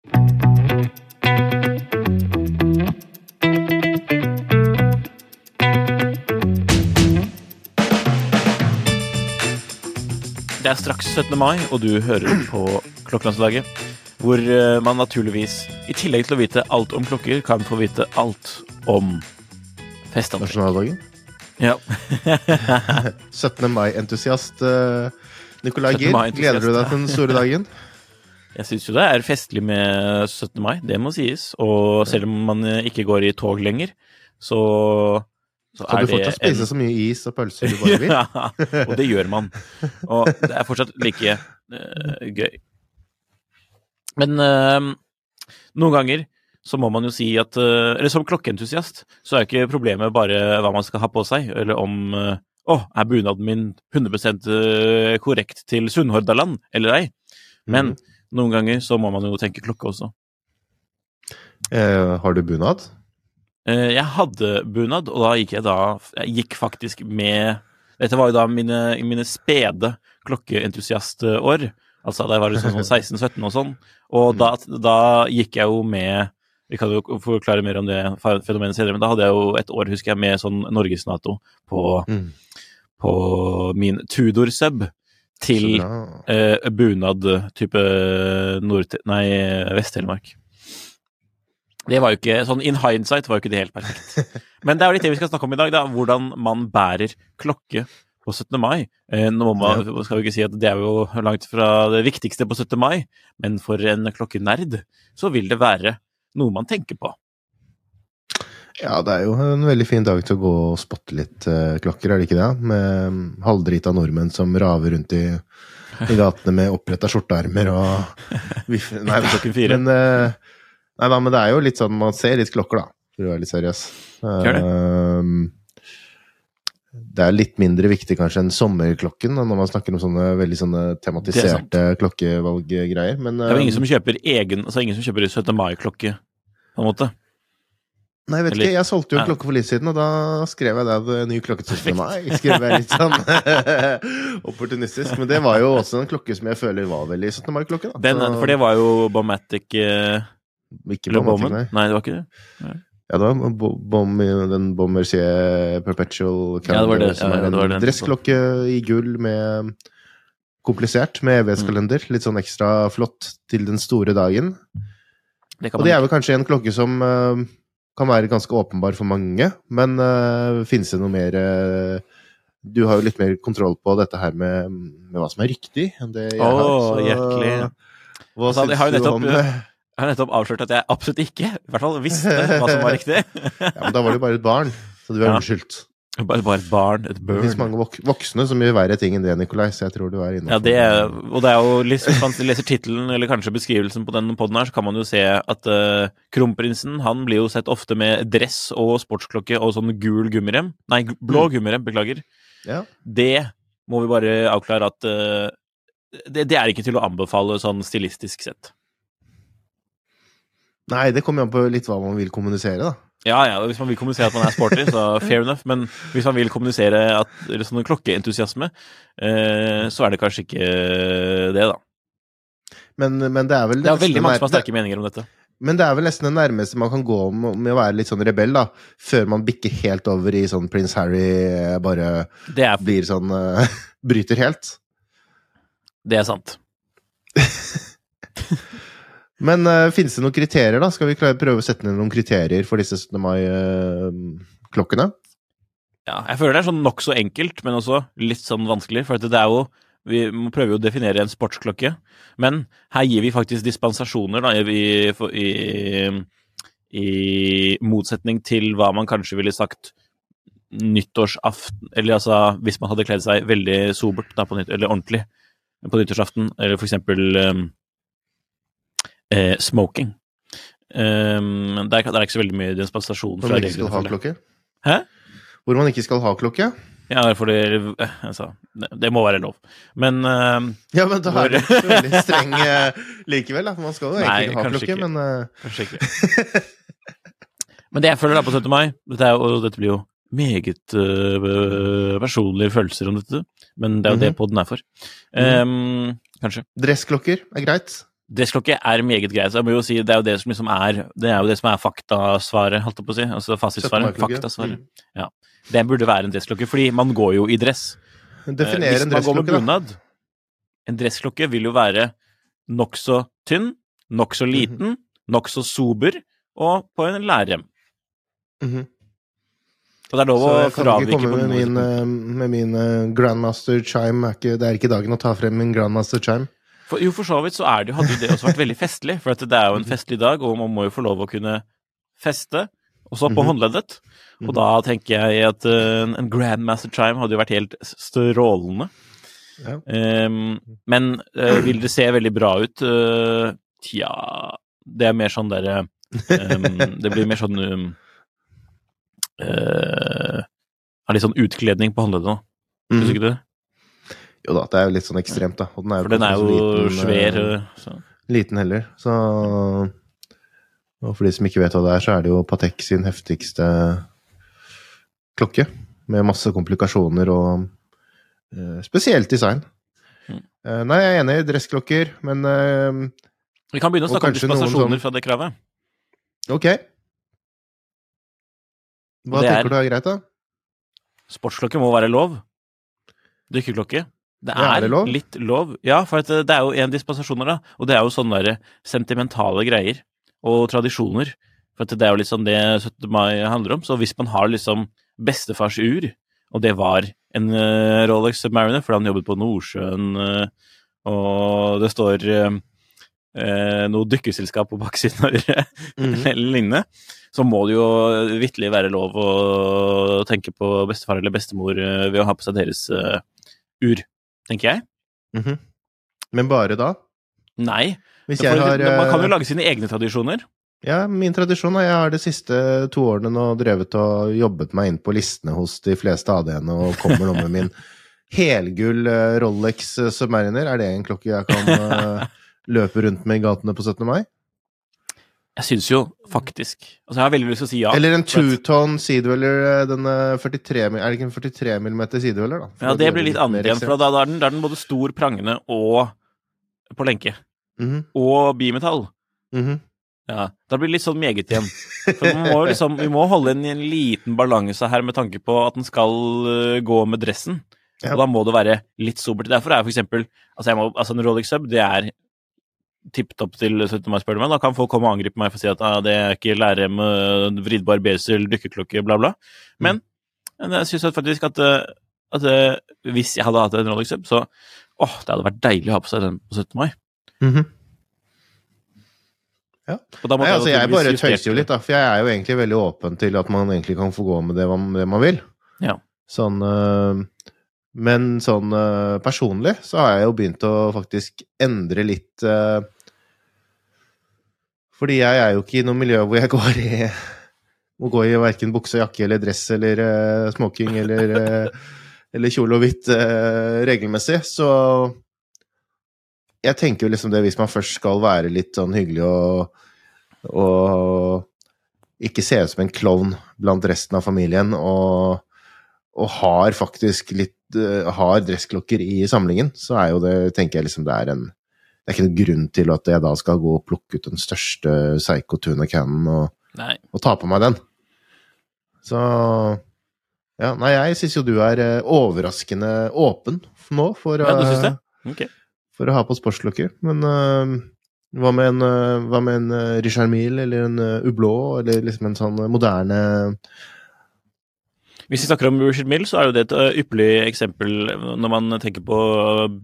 Det er straks 17. mai, og du hører på Klokkelandslaget. Hvor eh, man naturligvis, i tillegg til å vite alt om klokker, kan få vite alt om festantrekk. Nasjonaldagen. Ja. 17. mai-entusiast uh, Nicolai 17. Gier. Gleder du deg til den store dagen? Jeg syns jo det er festlig med 17. mai, det må sies. Og selv om man eh, ikke går i tog lenger, så, så Kan er du fortsatt spise så mye is og pølser du bare vil? ja, og det gjør man. Og det er fortsatt like uh, gøy. Men uh, noen ganger så må man jo si at uh, Eller som klokkeentusiast så er ikke problemet bare hva man skal ha på seg, eller om Å, er bunaden min 100 eh, korrekt til Sunnhordaland eller ei? Men Mhm. Noen ganger så må man jo tenke klokke også. Eh, har du bunad? Eh, Jeg hadde bunad, og da gikk jeg da Jeg gikk faktisk med Dette var jo da mine, mine spede klokkeentusiastår. Altså da jeg var liksom sånn 16-17 og sånn. Og da, da gikk jeg jo med Vi kan jo forklare mer om det fenomenet senere, men da hadde jeg jo et år, husker jeg, med sånn Norges-Nato på, Mm. på min Tudor-sub til eh, bunad type Nei, Vest-Telemark. Det var jo ikke, sånn In hindsight var jo ikke det helt perfekt. Men det er jo litt det vi skal snakke om i dag, da. Hvordan man bærer klokke på 17. mai. Eh, nå man, skal vi ikke si at det er jo langt fra det viktigste på 17. mai, men for en klokkenerd så vil det være noe man tenker på. Ja, det er jo en veldig fin dag til å gå og spotte litt uh, klokker, er det ikke det? Med mm, halvdrita nordmenn som raver rundt i, i gatene med oppretta skjortearmer og Nei. Men, uh, nei da, men det er jo litt sånn man ser litt klokker, da, for å være litt seriøs. Uh, det. Det er litt mindre viktig kanskje enn sommerklokken, når man snakker om sånne veldig sånne tematiserte klokkevalggreier. Men Det er jo ingen eh, som kjøper egen, altså ingen som kjøper 17. mai-klokke, på en måte. Nei, jeg vet Eller- ikke. Jeg solgte jo en klokke for litt siden, og da skrev jeg det en ny klokke til 17. mai. Skrev jeg litt sånn opportunistisk. Men det var jo også en klokke som jeg føler var veldig 17. mai-klokke. for det var jo Bomatic eh, Ikke Bomatic, nei. Nei, det var ikke det. Ja, det var Bom, den Bommercier Perpetual Ja, det var det. som Ja, er ja, det en den. dressklokke i gull med komplisert, med evighetskalender. Litt sånn ekstra flott til den store dagen. Det Og det er vel kanskje en klokke som eh, kan være ganske åpenbar for mange, men uh, finnes det noe mer uh, Du har jo litt mer kontroll på dette her med, med hva som er riktig, enn det jeg har. Å, hjertelig. Hva Altså, jeg har jo du om det? Jeg har nettopp avslørt at jeg absolutt ikke, i hvert fall visste hva som var riktig. Ja, men da var du bare et barn, så du er Ja. unnskyldt. Bare, bare et barn, et Det finnes mange vok voksne som gjør verre ting enn det, Nikolai, så jeg tror du er innafor. Ja, det er, og det er jo Hvis man leser tittelen eller kanskje beskrivelsen på den podden her, så kan man jo se at uh, kronprinsen han blir jo sett ofte med dress og sportsklokke og sånn gul gummirem. Nei, blå blå gummirem, beklager. Ja. Det må vi bare avklare at uh, det, det er ikke til å anbefale sånn stilistisk sett. Nei, det kommer an på litt hva man vil kommunisere, da. Ja, ja, hvis man vil kommunisere at man er sporty, så fair enough. Men hvis man vil kommunisere at, eller sånn klokkeentusiasme, eh, så er det kanskje ikke det, da. Men, men det er vel Det er veldig mange som har sterke meninger om dette. Men det er vel nesten det nærmeste man kan gå med, å være litt sånn rebell, da. Før man bikker helt over i sånn prins Harry eh, bare Det er, blir sånn eh, Bryter helt. det er sant. Men uh, finnes det noen kriterier, da? Skal vi prøve å sette ned noen kriterier for disse 17. mai-klokkene? Ja, jeg føler det er sånn nokså enkelt, men også litt sånn vanskelig. For det er jo Vi prøver jo å definere en sportsklokke, men her gir vi faktisk dispensasjoner, da, i, i, i motsetning til hva man kanskje ville sagt nyttårsaften Eller altså hvis man hadde kledd seg veldig sobert da, nytt, eller ordentlig på nyttårsaften, eller for eksempel um, eh, smoking. Um, der, der, er ikke så veldig mye dispensasjon fra reglene. Hvor man ikke skal ha klokke? Hæ? Hvor man ikke skal ha klokke? Ja, for det, altså, det, må være lov. Men uh, Ja, men da er det veldig streng uh, likevel, da. For man skal jo egentlig ikke ha klokke, ikke. men uh... Kanskje ikke. men det jeg føler da på 17. mai, dette, er, og dette blir jo meget personlige følelser om dette, men det er jo mm -hmm. det poden er for. Um, kanskje. Dressklokker er greit? Dressklokke er meget greit. Jeg må jo si, det er jo det som liksom er det er jo det som er faktasvaret, holdt jeg på å si. Altså fasitsvaret. Faktasvaret. Mm. Ja. Det burde være en dressklokke, fordi man går jo i dress. Definer eh, en dressklokke, da. En dressklokke vil jo være nokså tynn, nokså mhm. liten, mm -hmm. nokså sober og på en lærrem. Mm -hmm. Og det er lov å fravike Så noen med min, eh, med min uh, grandmaster chime. Det er ikke dagen å ta frem min grandmaster chime. For, jo, for så vidt så er det, hadde det også vært veldig festlig, for det er jo en festlig dag, og man må jo få lov å kunne feste, også på mm -hmm. håndleddet. Og -hmm. da tenker jeg at uh, en grandmaster chime hadde jo vært helt strålende. Ja. Um, men uh, vil det se veldig bra ut? Uh, tja Det er mer sånn derre um, Det blir mer sånn um, uh, litt sånn utkledning på håndleddet nå. Syns mm. ikke du det? Jo da, det er jo litt sånn ekstremt, da. Den For den er jo liten, svær. Eh, så. Liten heller, så Og for de som ikke vet hva det er, så er det jo Patek sin heftigste klokke. Med masse komplikasjoner og uh, spesielt design. Mm. Uh, nei, jeg er enig i dressklokker, men uh, Vi kan begynne å snakke om dispensasjoner sånn... fra det kravet. Ok. Hva tenker er, du er greit, da? Sportsklokke må være lov. Dykkerklokke. Det er, er det lov? litt lov. Ja, for det er jo en dispensasjoner, da. Og det er jo sånne der sentimentale greier. Og tradisjoner. For det er jo sånn det 17. mai handler om. Så hvis man har liksom bestefars ur, og det var en uh, Rolex Submariner fordi han jobbet på Nordsjøen, uh, og det står uh, eh, noe dykkerselskap på baksiden av øret, mm. eller lignende, så må det jo vitterlig være lov å tenke på bestefar eller bestemor eh, ved å ha på seg deres ur, tenker jeg. Mm -hmm. Men bare da? Nei. Har, man kan jo eh, lage sine egne tradisjoner. Ja, min tradisjon er jeg har de siste to årene nå drevet og jobbet meg inn på listene hos de fleste AD-ene og kommer nå med min helgull Rolex Submariner. Er det en klokke jeg kan løpe rundt med i gatene på 17. mai? Jeg syns jo faktisk Altså, jeg har veldig lyst til å si ja. Eller en two-tone sidewheeler, eh, denne 43 Er det ikke en 43 mm sidewheeler, da? For ja, det blir litt annet igjen, for da, da, er den, da, er den, både stor, prangende og på lenke. Mm -hmm. Og bimetall. Mm -hmm. Ja, Da blir det litt sånn meget igjen. For må liksom, vi må holde en, en liten balanse her med tanke på at den skal uh, gå med dressen. Ja. Og da må det være litt sobert. Derfor er for eksempel altså, altså En Rolex Sub det er tipp topp til 17. mai, spør du meg. Da kan folk komme og angripe meg for å si at ah, det er ikke lærem, vridbar besel, dykkerklokke, bla, bla. Men mm. jeg syns faktisk at, eh, at, eh, hvis jeg hadde hatt en Rolex Sub, så åh, det hadde vært deilig å ha på seg den på 17. mai. Mm -hmm. Ja. Nei, altså, jeg bare tøyser jo litt, da, for jeg er jo egentlig veldig åpen til at man egentlig kan få gå med det man, det man vil. Ja. Sånn øh, men sånn uh, personlig så har jeg jo begynt å faktisk endre litt uh, Fordi jeg er jo ikke i noe miljø hvor jeg går i må gå i verken bukse jakke eller dress eller uh, smoking eller, eller kjole og hvitt regelmessig. Så jeg tenker jo liksom det hvis man først skal være litt sånn hyggelig og, og ikke se ut som en klovn blant resten av familien og, og har faktisk litt har dressklokker i samlingen, så er jo det, tenker jeg liksom det er en Det er ikke noen grunn til at jeg da skal gå og plukke ut den største Psycho Tuna Cannon og, og, ta på meg den. Så Ja, nei, jeg syns jo du er uh, overraskende åpen nå for, ja, du synes det? Okay. for å ha på sportsklokke. Men uh, hva med en, hva med en Richard Mille eller en Ublå, eller liksom en sånn moderne Hvis vi snakker om Richard Mill, så er jo det et øh, ypperlig eksempel når man tenker på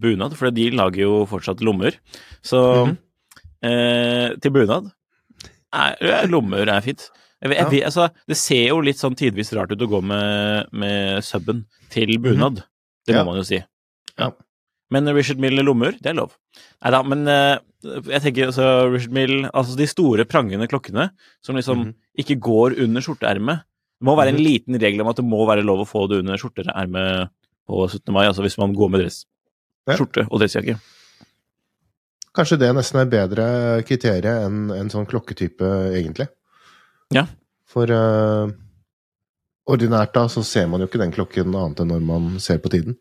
bunad, for de lager jo fortsatt lommer. Så Mhm. eh, til bunad er, er lommer er fint. Jeg, jeg, vet- altså, det ser jo litt sånn tidvis rart ut å gå med, med subben til bunad. Det må Mhm. Ja. man jo si. Ja. Men Richard Mill lommer, det er lov. Nei da, men eh, jeg tenker altså Richard Mill Altså de store, prangende klokkene som liksom Mhm. ikke går under skjorteermet. Det må være en Mhm. liten regel om at det må være lov å få det under skjorteermet på 17. mai, altså hvis man går med dress. Skjorte og dressjakke. Kanskje det nesten er bedre kriterium enn en sånn klokketype, egentlig. Ja. For uh, ordinært da, så ser man jo ikke den klokken annet enn når man ser på tiden.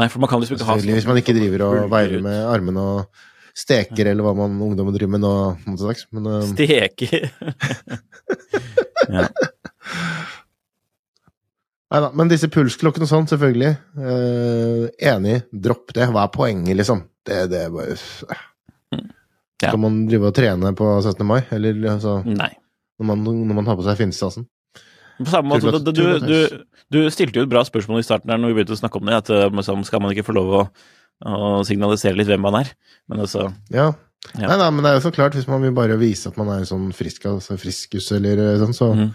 Nei, for man kan liksom ikke ha hvis man ikke driver og veier med armene og steker, eller hva man ungdommen driver med nå. Men uh, Steker! ja. Neida, men disse pulsklokkene og sånn, selvfølgelig. eh, enig, dropp det. Hva er poenget, liksom? Det, det er bare Ja. Skal man drive og trene på 17. mai, eller altså, Nei. når, man, når man har på seg finstasen? På samme måte, du, du, du, du stilte jo et bra spørsmål i starten der når vi begynte å snakke om det, at eh, liksom, skal man ikke få lov å, å signalisere litt hvem man er? Men altså Ja. Ja. Nei, da, men det er jo så klart, hvis man vil bare vise at man er sånn frisk, altså friskus eller eh, sånn, så Mhm.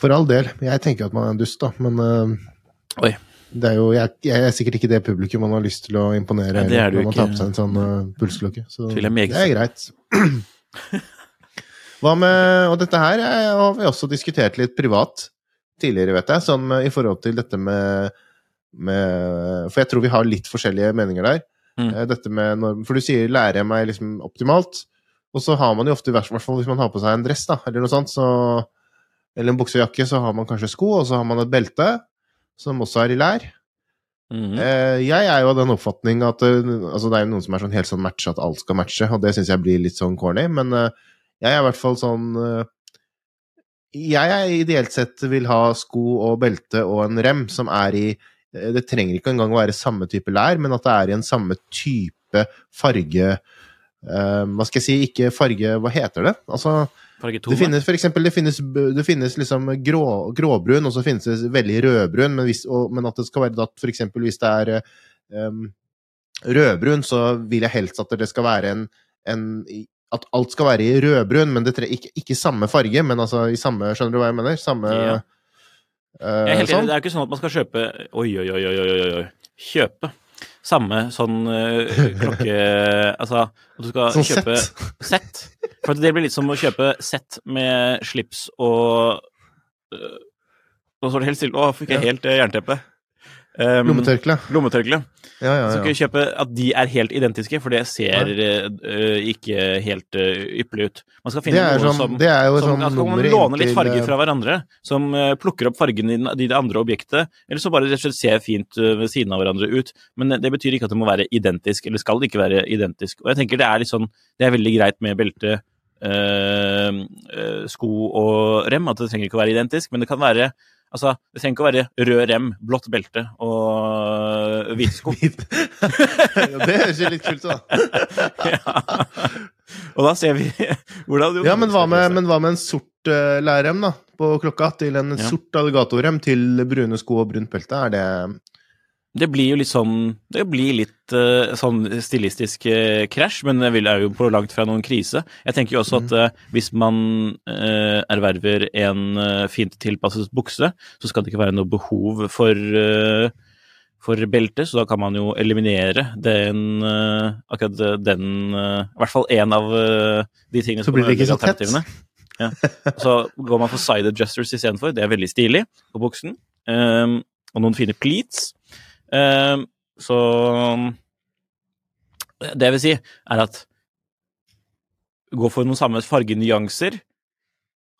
For all del. Jeg tenker at man er en dust, da, men uh, det er jo, jeg, jeg er sikkert ikke det publikum man har lyst til å imponere Nei, det er når man tar på seg en sånn uh, pulsklokke. Så det er greit. Hva med Og dette her er, har vi også diskutert litt privat tidligere, vet jeg, sånn i forhold til dette med, med For jeg tror vi har litt forskjellige meninger der. Mm. Eh, Dette med når, For du sier 'lærer jeg meg liksom optimalt, og så har man jo ofte, i hvert fall hvis man har på seg en dress, da, eller noe sånt, så Eller en bukse og jakke, så har man kanskje sko, og så har man et belte, som også er i lær. Mm -hmm. jeg er jo av den oppfatning at eh, altså Det er jo noen som er sånn helt sånn matche, at alt skal matche, og det syns jeg blir litt sånn corny, men eh, jeg er i hvert fall sånn Jeg er ideelt sett vil ha sko og belte og en rem som er i Det trenger ikke engang å være samme type lær, men at det er i en samme type farge Hva skal jeg si, ikke farge Hva heter det? Altså Farge det finnes for eksempel, det finnes, det finnes liksom grå, gråbrun, og så finnes det veldig rødbrun, men, hvis, og, men at det skal være at for eksempel hvis det er um, rødbrun, så vil jeg helst at det skal være en, en At alt skal være i rødbrun, men det tre, ikke, ikke samme farge, men altså i samme Skjønner du hva jeg mener? Samme Ja. uh, Jeg er helt sånn. Det er jo ikke sånn at man skal kjøpe oi, oi, oi, oi, oi. Kjøpe samme sånn eh, klokke Altså at du skal Sånn kjøpe sett. For det blir litt som å kjøpe sett med slips og øh, Nå står det helt stille. Å, fikk jeg helt eh, jernteppe. Um, Lommetørkle. Lommetørkle. Ja, ja, Så kan vi kjøpe at de er helt identiske, for det ser eh, ikke helt uh, ypperlig ut. Man skal finne noe som, som det er jo som, sånn kan man nummer låne litt farger fra hverandre, som uh, plukker opp fargen i, de i det andre objektet, eller så bare rett og slett ser fint ved siden av hverandre ut. Men det betyr ikke at det må være identisk, eller skal det ikke være identisk. Og jeg tenker det er litt sånn, det er veldig greit med belte, sko og rem, at det trenger ikke å være identisk, men det kan være Altså, det trenger ikke å være rød rem, blått belte og hvite sko. ja, det høres jo litt kult ut, da. ja. Og da ser vi hvordan Ja, men hva med, men hva med en sort uh, lærrem da, på klokka til en Ja. sort alligatorrem til brune sko og brunt belte? Er det Det blir jo litt sånn Det blir litt uh, sånn stilistisk eh, krasj, men det er jo på langt fra noen krise. Jeg tenker jo også at uh, hvis man erverver en fint tilpasset bukse, så skal det ikke være noe behov for for belte, så da kan man jo eliminere den akkurat den I hvert fall én av de tingene som blir tett. alternativene. Ja. Så går man for side adjusters istedenfor. Det er veldig stilig på buksen. Um, og noen fine pleats. Um, så Det jeg vil si, er at gå for noen samme fargenyanser.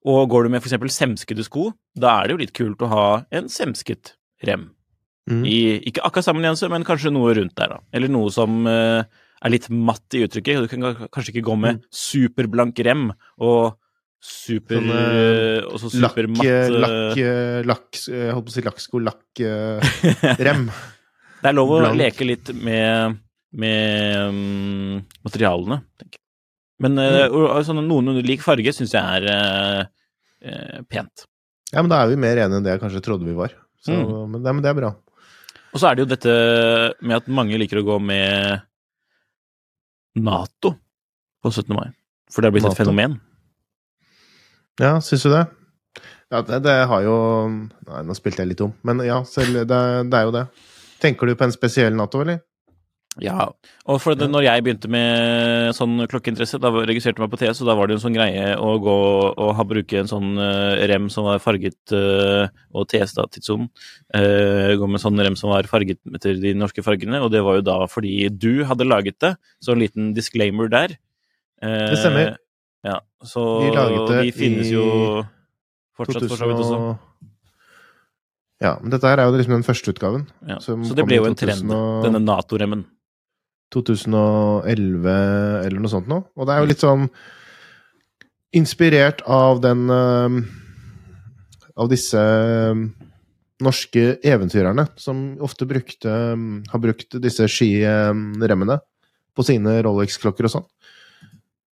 Og går du med f.eks. semskede sko, da er det jo litt kult å ha en semsket rem. Mm. I, ikke akkurat samme nyanse, men kanskje noe rundt der, da. Eller noe som uh, er litt matt i uttrykket. Du kan kanskje ikke gå med superblank rem og super Sånn, eh, Og så supermatt eh, eh, lakk, lakk Jeg holdt på å si lakksko, lakk, eh, rem. Det er lov å Blank. leke litt med, med um, materialene. tenker jeg. Men eh, og- sånn noen lik farge syns jeg er uh, pent. Ja, men da er vi mer enige enn det jeg kanskje trodde vi var. Så, Mm. men, det, men det er bra. Og så er det jo dette med at mange liker å gå med Nato på 17. mai. For det har blitt et fenomen. Ja, syns du det? Ja, det, det har jo Nei, nå spilte jeg litt om, men ja, selv, det, det er jo det. Tenker du på en spesiell Nato, eller? Ja, og for det, når jeg begynte med sånn klokkeinteresse, da registrerte jeg meg på TS, og da var det jo en sånn greie å gå og ha, bruke en sånn uh, rem som var farget, uh, og TS da, tidssonen, uh, gå med sånn rem som var farget etter de norske fargene, og det var jo da fordi du hadde laget det, så en liten disclaimer der. Det stemmer. Ja, så det de finnes jo fortsatt for så vidt også. 2000 Ja, men dette her er jo liksom den første utgaven. Ja. Så det ble jo en trend, 2000 og- denne Nato-remmen. 2011 eller noe sånt nå. Og det er jo litt sånn inspirert av den eh, Av disse eh, norske eventyrerne som ofte brukte har brukt disse skiremmene på sine Rolex-klokker og sånn.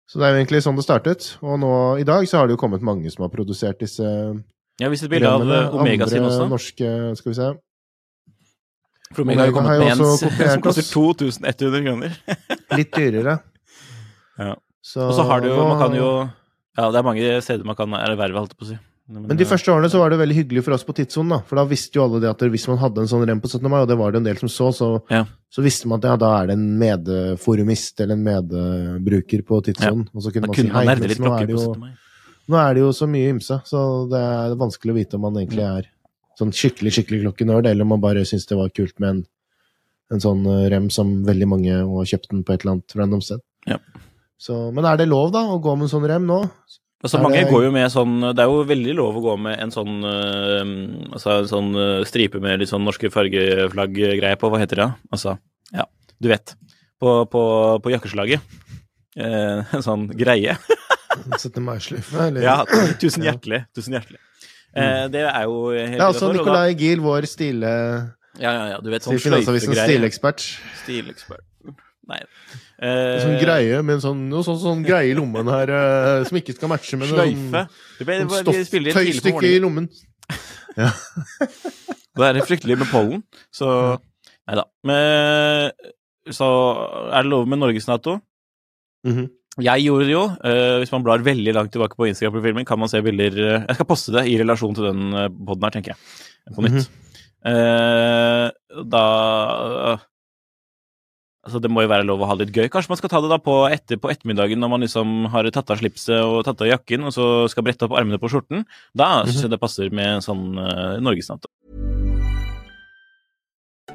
Så det er jo egentlig sånn det startet. Og nå i dag så har det jo kommet mange som har produsert disse Jeg hvis et bilde av eh, Omega sin også. norske Skal vi se. For Omega har jo Omega kommet har jo med en som koster 2100 kroner. Litt dyrere. Ja. Så, Og så har du jo Man kan jo Ja, det er mange steder man kan erverve, holdt jeg på å si. Men de første årene så var det veldig hyggelig for oss på tidssonen, da. For da visste jo alle det at hvis man hadde en sånn rem på 17. mai, og det var det en del som så, så, Ja. så visste man at ja, da er det en medforumist eller en medbruker på tidssonen. Og så kunne Da man si kunne man hei, men nå er, det jo, 17. mai. Nå er det jo så mye ymse, så det er vanskelig å vite om man egentlig er sånn skikkelig, skikkelig klokkenerd, eller om man bare syns det var kult med en, en sånn eh, rem som veldig mange har kjøpt den på et eller annet random sted. Ja. Så, men er det lov, da, å gå med en sånn rem nå? Altså, mange det- går jo med sånn Det er jo veldig lov å gå med en sånn øh, Altså en sånn øh, stripe med litt sånn norske fargeflagg-greie på. Hva heter det? Altså, ja, du vet. På, på, på jakkeslaget. Eh, en sånn greie. 17. mai-sløyfe, eller? Ja, tusen hjertelig. Tusen hjertelig. Eh, det er jo helt Det er altså innenfor, og da- Nicolai Giel, vår stile, Ja, ja, ja, du vet sånn Finansavisens stilekspert. Stilekspert. Nei. Eh, sånn Eh, greie med en sånn, noe sånn, sånn greie i lommen her eh, som ikke skal matche med Sløyfe. Sånn på stofftøystykke i lommen. Ja. Det er fryktelig med pollen, så Nei da. Men så er det lov med Norges-Nato. Mhm. Jeg gjorde det jo. eh, hvis man blar veldig langt tilbake på Instagram-profilen kan man se bilder eh, Jeg skal poste det i relasjon til den uh, poden her, tenker jeg. På nytt. Eh, da Altså, det må jo være lov å ha litt gøy. Kanskje man skal ta det da på, etter, på ettermiddagen når man liksom har tatt av slipset og tatt av jakken, og så skal brette opp armene på skjorten. Da syns jeg det passer med en sånn uh, Norges-Nato.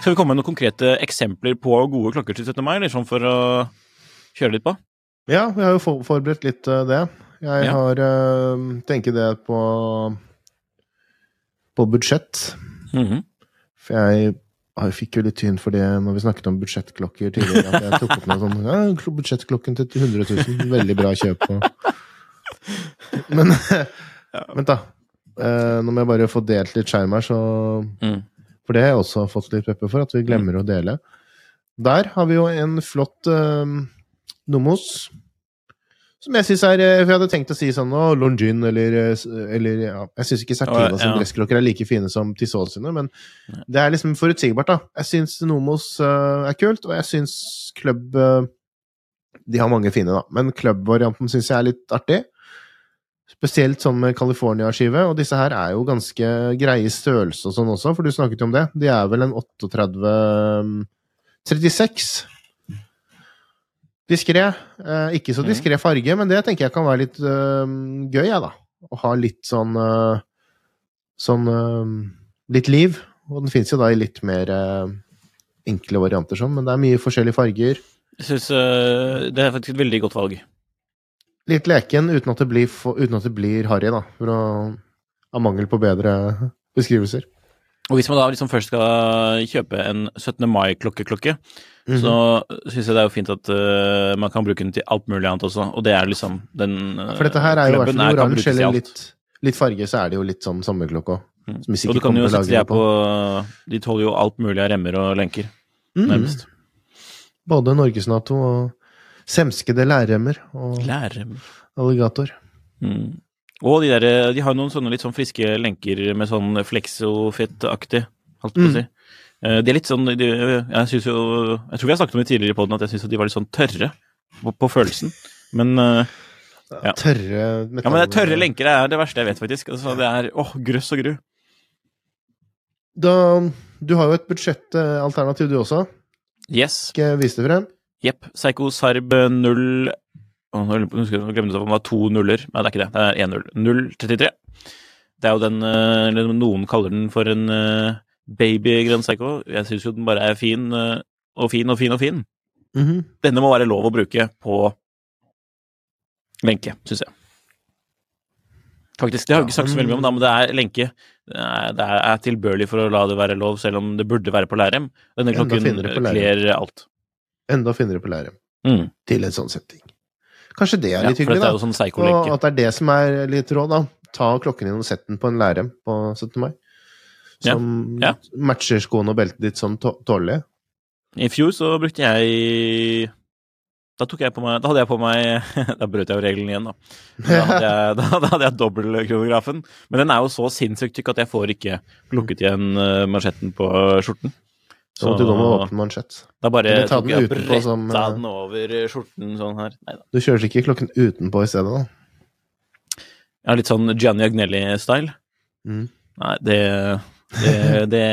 Skal vi komme med noen konkrete eksempler på gode klokker til 17. mai, liksom for å kjøre litt på? Ja, vi har jo forberedt litt eh, det. Jeg Ja. har uh, tenker det på på budsjett. Mhm. For jeg, jeg fikk jo litt tyn for det når vi snakket om budsjettklokker tidligere. At jeg tok opp noe sånn ja, Budsjettklokken til 100 000, veldig bra kjøp. Og... Men vent, da. Eh, nå må jeg bare få delt litt skjerm her, så Mm. For det har jeg også fått litt pepper for, at vi glemmer å dele. Der har vi jo en flott uh, Nomos Som jeg syns er eh, For jeg hadde tenkt å si sånn å, Longin eller, eh, eller ja, Jeg syns ikke Sertina som ja. dressklokker er like fine som Tissol sine, men det er liksom forutsigbart, da. Jeg syns Nomos uh, er kult, og jeg syns Club uh, De har mange fine, da, men Club-varianten syns jeg er litt artig. Spesielt sånn med California-skive, og disse her er jo ganske greie størrelse og sånn også, for du snakket jo om det. De er vel en 38 mm, 36. Diskré. Eh, ikke så diskré farge, men det tenker jeg kan være litt øh, gøy, jeg, da. Å ha litt sånn øh, Sånn øh, Litt liv. Og den fins jo da i litt mer enkle varianter sånn, men det er mye forskjellige farger. Jeg syns det er faktisk et veldig godt valg. Litt leken uten at det blir, uten at det blir harry, da. Å, av mangel på bedre beskrivelser. Og hvis man da liksom først skal kjøpe en 17. mai-klokkeklokke, så syns jeg det er jo fint at uh, man kan bruke den til alt mulig annet også, og det er liksom den øh, For dette her er jo i hvert fall oransje eller litt, litt farge, så er det jo litt sånn sommerklokke òg. Mm. Og du kan jo sette de på De tåler jo alt mulig av remmer og lenker, Mm. nærmest. Både Norgesnato og semskede lærremmer og Lærremmer. alligator. Mm. Og de der, de har noen sånne litt sånn friske lenker med sånn flexofit-aktig, holdt på å Mm. si. Eh, De er litt sånn de, Jeg synes jo Jeg tror vi har snakket om det tidligere i poden at jeg syns de var litt sånn tørre på, på følelsen. Men eh, Ja. Tørre metall... Ja, men det er tørre lenker det er det verste jeg vet, faktisk. Altså, det er åh, grøss og gru. Da, du har jo et budsjettalternativ, du også. Yes. Skal jeg vise det frem? Jepp. Psycho Sarb 0 Åh, Nå husker jeg- nå glemte jeg om det var to nuller. Nei, det er ikke det. Det er én null. 033. Det er jo den eh, eller Noen kaller den for en uh, baby-grønn Psycho. Jeg syns jo den bare er fin eh, og fin og fin og fin. Mhm. Denne må være lov å bruke på lenke, syns jeg. Faktisk. Det har vi ikke sagt så veldig mye om, da, men det er lenke. Det er, det er tilbørlig for å la det være lov, selv om det burde være på Lærem. Denne klokken kler alt. Enda finere på lære. Mm. Til en sånn setting. Kanskje det er Ja, litt for hyggelig, er sånn Og at det er det som er litt råd, da. Ta klokken din og sett den på en lærrem på 17. mai. Som ja. matcher skoene og beltet ditt sånn tå- tålelig. I fjor så brukte jeg Da tok jeg på meg Da hadde jeg på meg Da brøt jeg jo regelen igjen, da. Da hadde jeg, da, da hadde jeg dobbeltkronografen. Men den er jo så sinnssykt tykk at jeg får ikke lukket igjen eh, mansjetten på skjorten. Så måtte du gå med åpen mansjett. da bare Eller ta tok den jeg utenpå bretta som, eh, den over skjorten sånn her. Neida. Du kjører ikke klokken utenpå i stedet, da? Har litt sånn Gianni Agnelli-style. Mm. Nei, det, det Det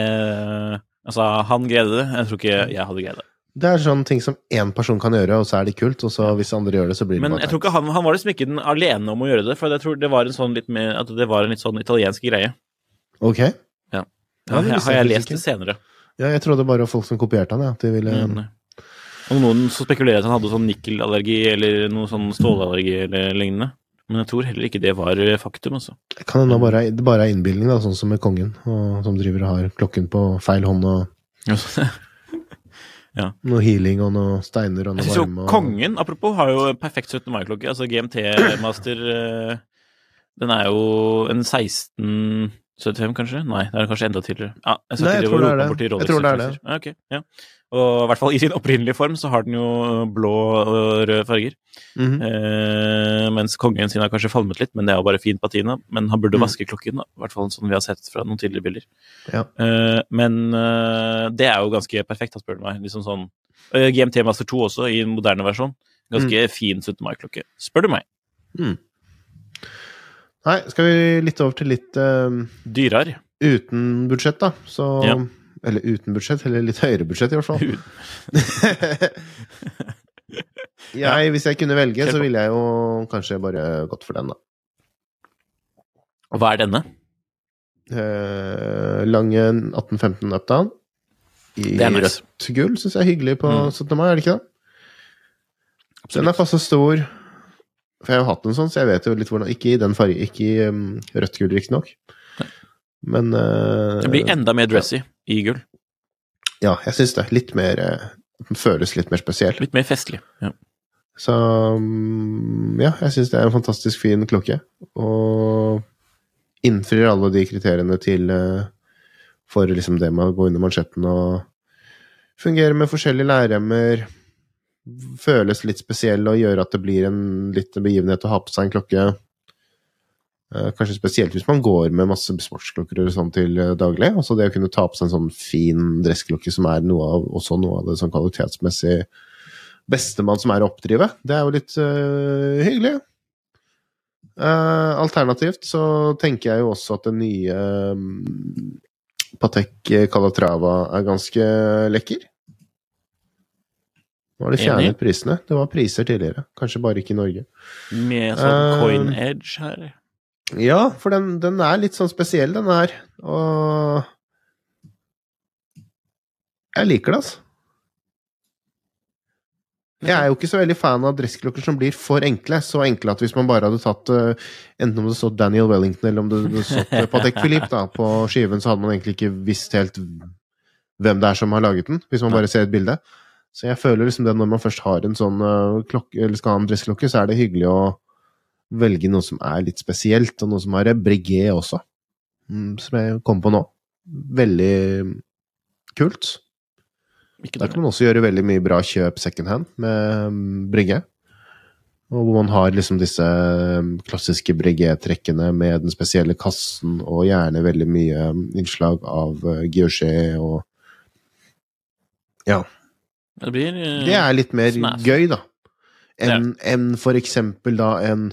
Altså, han greide det. Jeg tror ikke jeg hadde greid det. Det er sånne ting som én person kan gjøre, og så er det kult. Og så hvis andre gjør det, så blir det Men bare jeg tror ikke han, han var liksom ikke den alene om å gjøre det, for jeg tror det var en sånn litt mer At det var en litt sånn italiensk greie. Ok. Ja. Ja, det har jeg lest det senere. Ja, jeg trodde bare folk som kopierte han, ja. At de ville Mm. Og noen så spekulerer at han hadde sånn nikkelallergi eller noe sånn stålallergi eller lignende. Men jeg tror heller ikke det var faktum, altså. Kan hende bare det bare er innbilning, da, sånn som med kongen, og, som driver og har klokken på feil hånd, og noe healing og noe steiner og Jeg noe syns jo varme. og- kongen, apropos, har jo perfekt 17. mai-klokke. Altså GMT Master eh, Den er jo en 1675, kanskje? Nei, det er kanskje enda tidligere. Ja, jeg Nei, jeg tror det er det. Jeg tror det er Rolex-referanser. Ja, okay, ja. Og i hvert fall i sin opprinnelige form så har den jo blå og røde farger. Mhm. Eh, mens kongen sin har kanskje falmet litt, men det er jo bare fin patina. Men han burde Mm. vaske klokken, da. i hvert fall sånn vi har sett fra noen tidligere bilder. Ja. Eh, men eh, det er jo ganske perfekt, da, spør du meg. Liksom sånn GMT Master 2 også, i en moderne versjon. Ganske Mm. fin 17. mai-klokke, spør du meg. Nei, skal vi litt over til litt uh, Dyrere. uten budsjett, da. Så Ja. Eller uten budsjett, eller litt høyere budsjett, i hvert fall. jeg, hvis jeg kunne velge, så ville jeg jo kanskje bare gått for den, da. Og hva er denne? Eh, lange 1815 Updown. I Det rødt gull syns jeg er hyggelig på Mm. 17. mai, er det ikke det? Den er passe stor. For jeg har jo hatt en sånn, så jeg vet jo litt hvordan Ikke i den fargen, ikke i um, rødt gull, riktignok. Men uh, Det blir enda mer dressy i gull. Ja, jeg syns det. Litt mer Den føles litt mer spesiell. Litt mer festlig. Ja. Så um, ja, jeg syns det er en fantastisk fin klokke. Og innfrir alle de kriteriene til uh, for liksom det med å gå under mansjetten og fungere med forskjellige lærremmer. Føles litt spesiell og gjøre at det blir en liten begivenhet å ha på seg en klokke. Eh, Kanskje spesielt hvis man går med masse sportsklokker eller sånn til eh, daglig. Altså det å kunne ta på seg en sånn fin dressklokke som er noe av, også noe av det sånn kvalitetsmessig bestemann som er å oppdrive, det er jo litt uh, hyggelig. Uh, alternativt så tenker jeg jo også at den nye um, Patek Calatrava er ganske lekker. Nå har de Enig. fjernet prisene. Det var priser tidligere, kanskje bare ikke i Norge. Med sånn uh, coin edge her. Ja, for den, den er litt sånn spesiell, den her. Og jeg liker det, altså. Jeg er jo ikke så veldig fan av dressklokker som blir for enkle. Så enkle at hvis man bare hadde tatt eh, Enten om det stod Daniel Wellington eller om det stod Patek Philippe da, på skiven, så hadde man egentlig ikke visst helt hvem det er som har laget den, hvis man bare ser et bilde. Så jeg føler liksom det når man først har en sånn eh, klokke, eller skal ha en dressklokke, så er det hyggelig å velge noe som er litt spesielt, og noe som har brigé også. Mm, som jeg kom på nå. Veldig kult. Da Der kan man også gjøre veldig mye bra kjøp second hand med mm, brygge. Og hvor man har liksom disse mm, klassiske brigé-trekkene med den spesielle kassen, og gjerne veldig mye innslag av uh, og Ja. Det blir uh, Det er litt mer Smash. gøy, da. enn ja. Enn for eksempel da en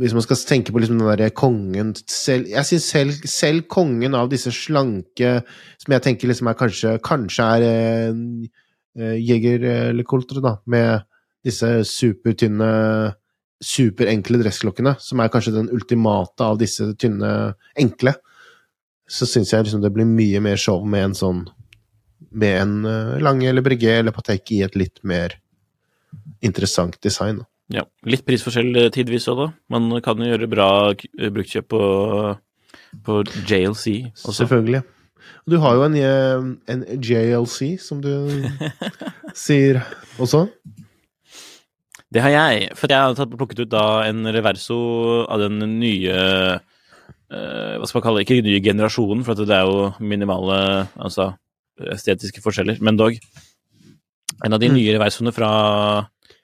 Hvis man skal tenke på liksom den derre kongen selv, Jeg syns selv, selv kongen av disse slanke Som jeg tenker liksom er kanskje Kanskje er eh, eh, Jeger eller Coltre, da, med disse supertynne Superenkle dressklokkene, som er kanskje den ultimate av disse tynne, enkle. Så syns jeg liksom det blir mye mer show med en sånn med en uh, Lange eller Breguet eller Patek i et litt mer interessant design. Ja, litt prisforskjell eh, tidvis òg, da. Man kan jo gjøre bra eh, bruktkjøp på, på JLC også. Selvfølgelig. Du har jo en, eh, en JLC, som du sier også. Det har jeg, for jeg har plukket ut da en reverso av den nye uh, Hva skal man kalle det? Ikke den nye generasjonen, for det er jo minimale altså, estetiske forskjeller, men dog. En av de Mm. versene reversoene fra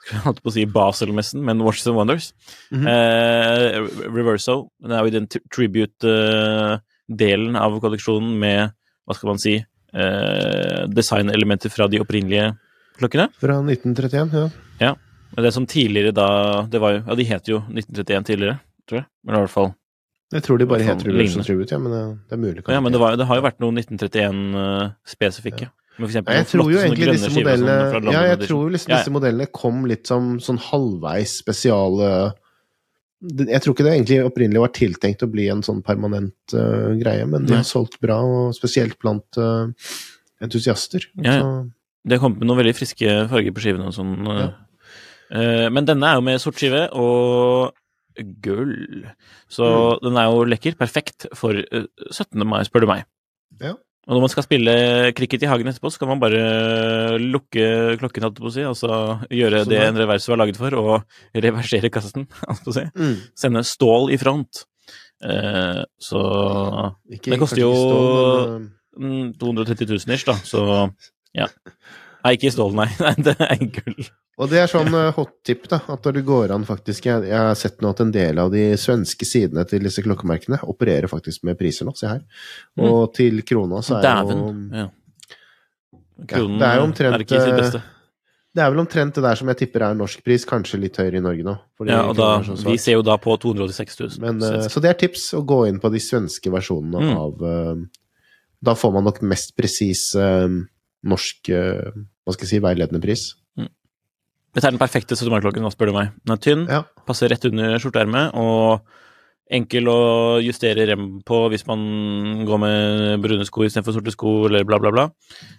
jeg holdt på å si Basel-messen, men Watches and Wonders. -hmm. eh, Reverso. Den er jo i den tribute-delen av kolleksjonen med, hva skal man si, eh, designelementer fra de opprinnelige klokkene. Fra 1931, ja. Ja. det som tidligere da det var jo, Ja, de het jo 1931 tidligere, tror jeg. Men i hvert fall Jeg tror de bare Sånn heter lignende. Tribute, ja, men det, det er mulig. Ja, men det, var, det har jo vært noen 1931-spesifikke. Uh, ja. Ja, jeg tror jo egentlig disse modellene, sånn Ja, jeg tror liksom disse modellene kom litt som sånn halvveis spesiale Jeg tror ikke det egentlig opprinnelig var tiltenkt å bli en sånn permanent uh, greie, men de har solgt bra, og spesielt blant uh, entusiaster. Ja, ja. Så, Det kom med noen veldig friske farger på skivene og sånn. eh. Eh, men denne er jo med sort skive og gull. Så Mm. den er jo lekker. Perfekt for eh, 17. mai, spør du meg. Ja. Og når man skal spille cricket i hagen etterpå, så kan man bare lukke klokken, holdt på å si, og så gjøre sånn, det en revers er laget for, og reversere kassen, holdt på å si. mm. Sende stål i front. Eh, så ikke, Det koster jo- stål, men, mm, 230 000 ish, da, så ja. Nei, ikke stål, nei. nei det er gull. Og det er sånn eh, hot tip, da, at når det går an faktisk Jeg, jeg har sett nå at en del av de svenske sidene til disse klokkemerkene opererer faktisk med priser nå, se her. Og til krona så er jo Ja. Kronen det er jo omtrent, er ikke sitt eh, beste. Det er vel omtrent det der som jeg tipper er norsk pris, kanskje litt høyere i Norge nå. Ja, og da, vi ser jo da på 286 000. Men, uh, så det er tips å gå inn på de svenske versjonene Mm. av uh, Da får man nok mest presis eh, norsk eh, Hva skal jeg si veiledende pris. Dette er den perfekte 17. mai-klokken, hva spør du meg. Den er tynn, Ja. passer rett under skjorteermet, og enkel å justere rem på hvis man går med brune sko istedenfor sorte sko, eller bla, bla, bla.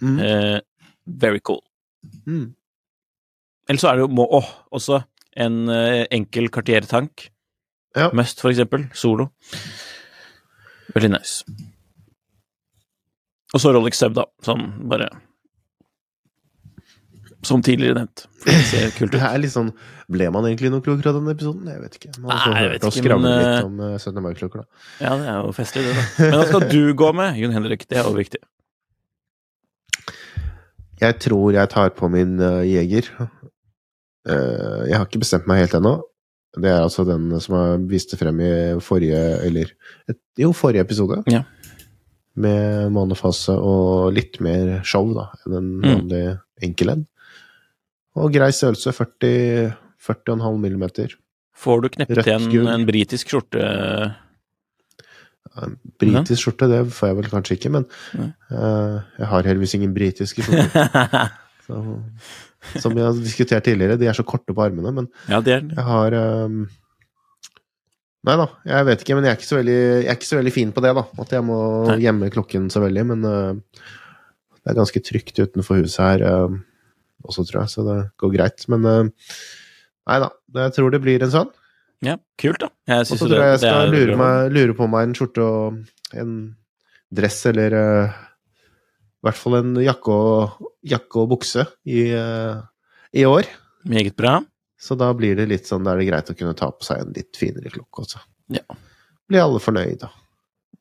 Mm. Eh, very cool. Mm. Eller så er det jo må, åh, også en eh, enkel kartiertank. Ja. Must, for eksempel. Solo. Veldig nice. Og så Rolex Sub, da. Sånn bare Som tidligere nevnt. Det er litt sånn Ble man egentlig noe klokere av denne episoden? Jeg vet ikke. Man har Nei, jeg vet ikke, men, litt eh, om eh, 17. mai-klokker, da. Ja, det er jo festlig, det, da. Men hva skal du gå med, Jon Henrik? Det er jo viktig. Jeg tror jeg tar på min uh, Jeger. Uh, jeg har ikke bestemt meg helt ennå. Det er altså den som jeg viste frem i forrige Eller et, jo, forrige episode. Ja. Med månefase og litt mer show, da, enn en Mm. vanlig enkel en. Og grei størrelse. 40 40,5 millimeter. Får du kneppet igjen en britisk skjorte En Britisk skjorte, det får jeg vel kanskje ikke, men eh, jeg har heldigvis ingen britiske skjorter. Så, som vi har diskutert tidligere, de er så korte på armene, men Ja, det er jeg har um, Nei da, jeg vet ikke, men jeg er ikke så veldig, jeg er ikke så veldig fin på det, da. At jeg må Nei. gjemme klokken så veldig, men uh, det er ganske trygt utenfor huset her eh, også, tror jeg, så det går greit. Men eh, nei da, jeg tror det blir en sånn. Ja, kult, da. Jeg Og så tror jeg jeg skal lure, meg, lure på meg en skjorte og en dress eller uh, i hvert fall en jakke og, jakke og bukse i, uh, i år. Meget bra. Så da blir det litt sånn, da er det greit å kunne ta på seg en litt finere klokke også. Ja. Blir alle fornøyd, da.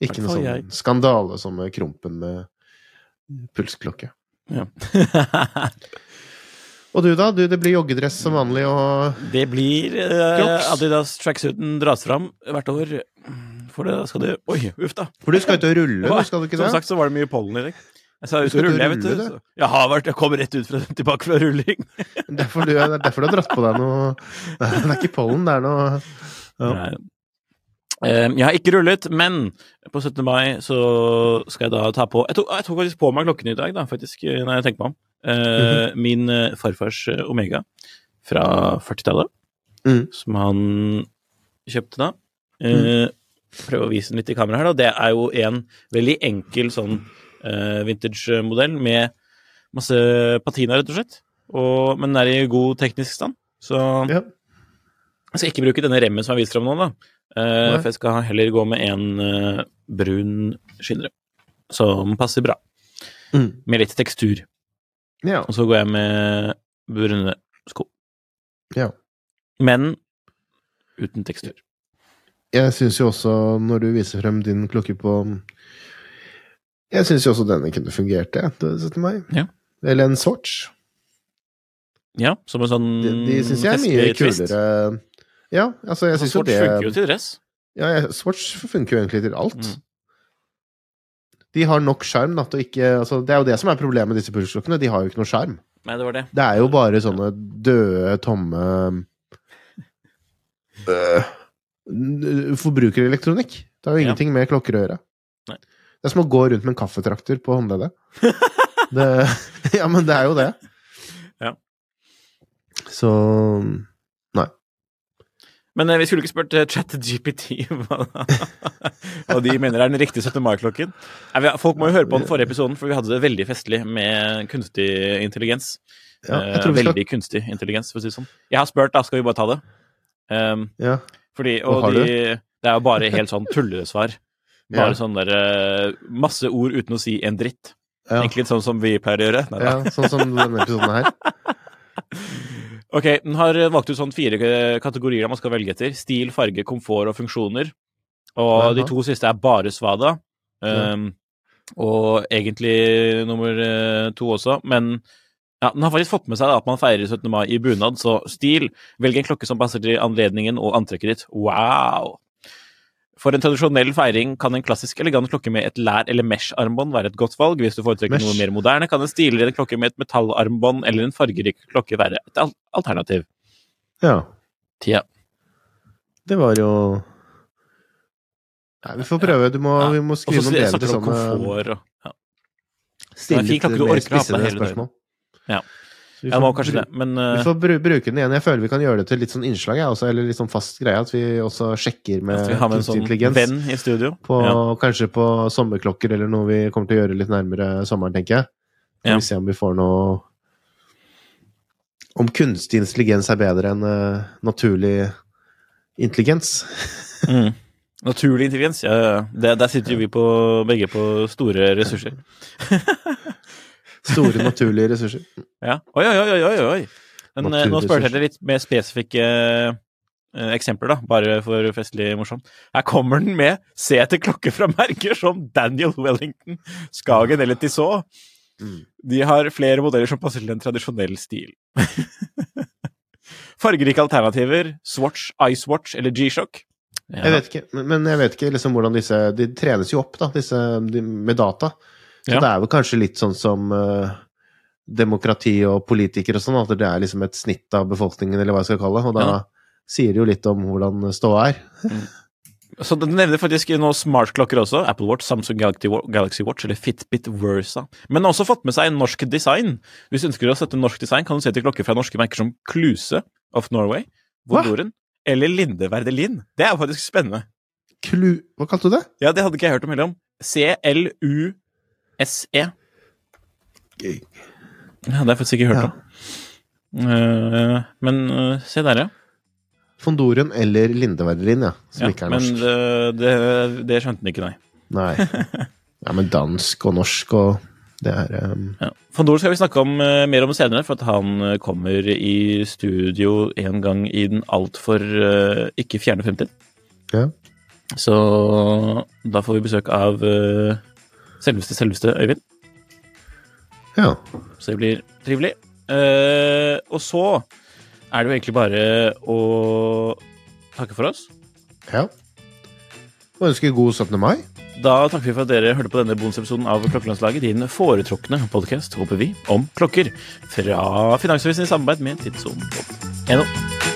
Ikke noe sånn jeg. skandale som Krompen med pulsklokke. Ja. Og du, da? Du, det blir joggedress som vanlig og det blir eh, Adidas tracksuiten dras fram hvert år. For det skal du Oi, uff da. For du skal ut og rulle, du, skal du ikke Som sagt så var det mye pollen i dag. Jeg sa ut og rulle, jeg, vet du. Så Jeg har vært Jeg kom rett ut fra, tilbake fra rulling. Derfor du, det er derfor du har dratt på deg noe Det er ikke pollen, det er noe Ja. Nei. Eh, Jeg har ikke rullet, men på 17. mai så skal jeg da ta på Jeg tok, jeg tok faktisk på meg klokken i dag, da, faktisk, eh, når jeg tenker meg om. Eh, Min eh, farfars eh, Omega fra 40-tallet, Mm. som han kjøpte da. Eh, Prøve å vise den litt i kamera her, da. Det er jo en veldig enkel sånn vintage-modell med masse patina, rett og slett. Og, men den er i god teknisk stand. Så Ja. jeg skal ikke bruke denne remmen som jeg viser fram nå, da. Uh, for jeg skal heller gå med en brun skinnere, som passer bra. Mm. Med litt tekstur. Ja. Og så går jeg med brune sko. Ja. Men uten tekstur. Jeg syns jo også, når du viser frem din klokke på Jeg syns jo også denne kunne fungert, jeg, til 17. mai. Ja. Eller en Swatch. Ja, som en sånn De, de syns jeg er mye kulere. Ja, altså, jeg Altså, syns jo Swatch det funker jo til dress. Ja, Swatch funker jo egentlig til alt. Mm. De har nok sjarm, altså, Det er jo det som er problemet med disse pulsklokkene. De har jo ikke noe sjarm. Det var det. Det er jo bare sånne døde, tomme øh, Forbrukerelektronikk. Det har jo Ja. ingenting med klokker å gjøre. Nei. Det er som å gå rundt med en kaffetrakter på håndleddet. ja, men det er jo det. Ja. Så. Men eh, vi skulle ikke spurt uh, ChatGPT hva, hva de mener er den riktige 17. mai-klokken. Folk må jo høre på den forrige episoden, for vi hadde det veldig festlig med kunstig intelligens. Ja, Eh, skal veldig kunstig intelligens, for å si det sånn. Jeg har spurt, da skal vi bare ta det. Um, ja. fordi, Og de, det er jo bare helt sånn tullesvar. Bare Ja. sånn der eh, Masse ord uten å si en dritt. Ja. Egentlig litt sånn som vi pleier å gjøre. Nei, ja, sånn som denne episoden her. Ok, den har valgt ut sånn fire eh, kategorier man skal velge etter. Stil, farge, komfort og funksjoner. Og Jaha. de to siste er bare Svada. Ja. Um, og egentlig nummer eh, to også, men ja, den har faktisk fått med seg da, at man feirer 17. mai i bunad, så stil. Velg en klokke som passer til anledningen og antrekket ditt. Wow! For en tradisjonell feiring kan en klassisk elegant klokke med et lær- eller mesh-armbånd være et godt valg. Hvis du foretrekker Mesh. noe mer moderne, kan en stiligere klokke med et metallarmbånd eller en fargerik klokke være et al alternativ. Ja. Tja. Det var jo Nei, vi får prøve. Du må, Ja. Vi må skrive så noen du om sånne komfort og ja. Stille litt mer spissede spørsmål. Ja. Vi må får kanskje det, men Vi eh, får bru bruke den igjen. Jeg føler vi kan gjøre det til litt sånn innslag, jeg også, eller litt sånn fast greie. At vi også sjekker med at vi har med en sånn venn i studio. På, Ja. Kanskje på sommerklokker eller noe vi kommer til å gjøre litt nærmere sommeren, tenker jeg. Får Ja. vi se om vi får noe Om kunstig intelligens er bedre enn uh, naturlig intelligens. Mm. Naturlig intelligens, ja, ja. Det, der sitter jo vi på, begge på store ressurser. Store naturlige ressurser. Ja. Oi, oi, oi, oi, oi. Men eh, nå spurte jeg litt mer spesifikke eh, eksempler, da, bare for festlig morsomt. Her kommer den med se etter klokke fra merker som Daniel Wellington, Skagen eller Tissot. De har flere modeller som passer til en tradisjonell stil. Fargerike alternativer, Swatch, Icewatch eller G-Shock. Ja. Jeg vet ikke, men- men jeg vet ikke liksom hvordan disse De trenes jo opp, da, disse med data. Så Ja. det er vel kanskje litt sånn som uh, demokrati og politikere og sånn, at det er liksom et snitt av befolkningen, eller hva jeg skal kalle det. Og da Ja. sier det jo litt om hvordan ståa er. Så Du nevner faktisk noen smartklokker også. Apple Watch, Samsung Galaxy, Watch eller Fitbit Versa. Men har også fått med seg en norsk design. Hvis du ønsker å sette norsk design, kan du se til klokker fra norske merker som Kluse of Norway, Vodoren, Vondoren eller Linde Verdelin. Det er faktisk spennende. Klu... Hva kalte du det? Ja, det hadde ikke jeg hørt om heller om. C-L-U-S-E. Gøy. Ja, det har jeg faktisk ikke hørt Ja. om. Uh, men uh, se der, ja. Fondoren eller Lindeverdelin, ja. Som ja ikke er men norsk. det, det, det skjønte den ikke, nei. Nei. Ja, men dansk og norsk og Det er um, Ja. Fondor skal vi snakke om, uh, mer om senere, for at han kommer i studio en gang i den altfor uh, ikke fjerne fremtid. Ja. Så da får vi besøk av eh, selveste, selveste Øyvind. Ja. Så det blir trivelig. Uh, og så er det jo egentlig bare å takke for oss. ja. Og ønske god 17. mai. Da takker vi for at dere hørte på denne bonusepisoden av Klokkelandslaget, din foretrukne podkast, håper vi, om klokker. Fra Finansavisen i samarbeid med Tidsson.no.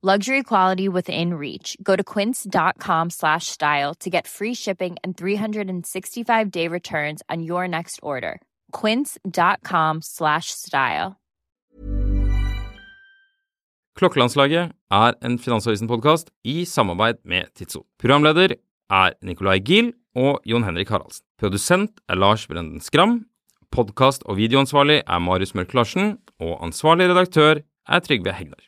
Luxury quality within reach. Go to quince.com slash style to get free shipping and 365 day returns on your next order. Quince.com slash style. Klokkelandslaget er en Finansavisen-podkast i samarbeid med Tidso. Programleder er Nicolai Giel og Jon Henrik Haraldsen. Produsent er Lars Brenden Skram. Podkast- og videoansvarlig er Marius Mørk Larsen. Og ansvarlig redaktør er Trygve Hegnar.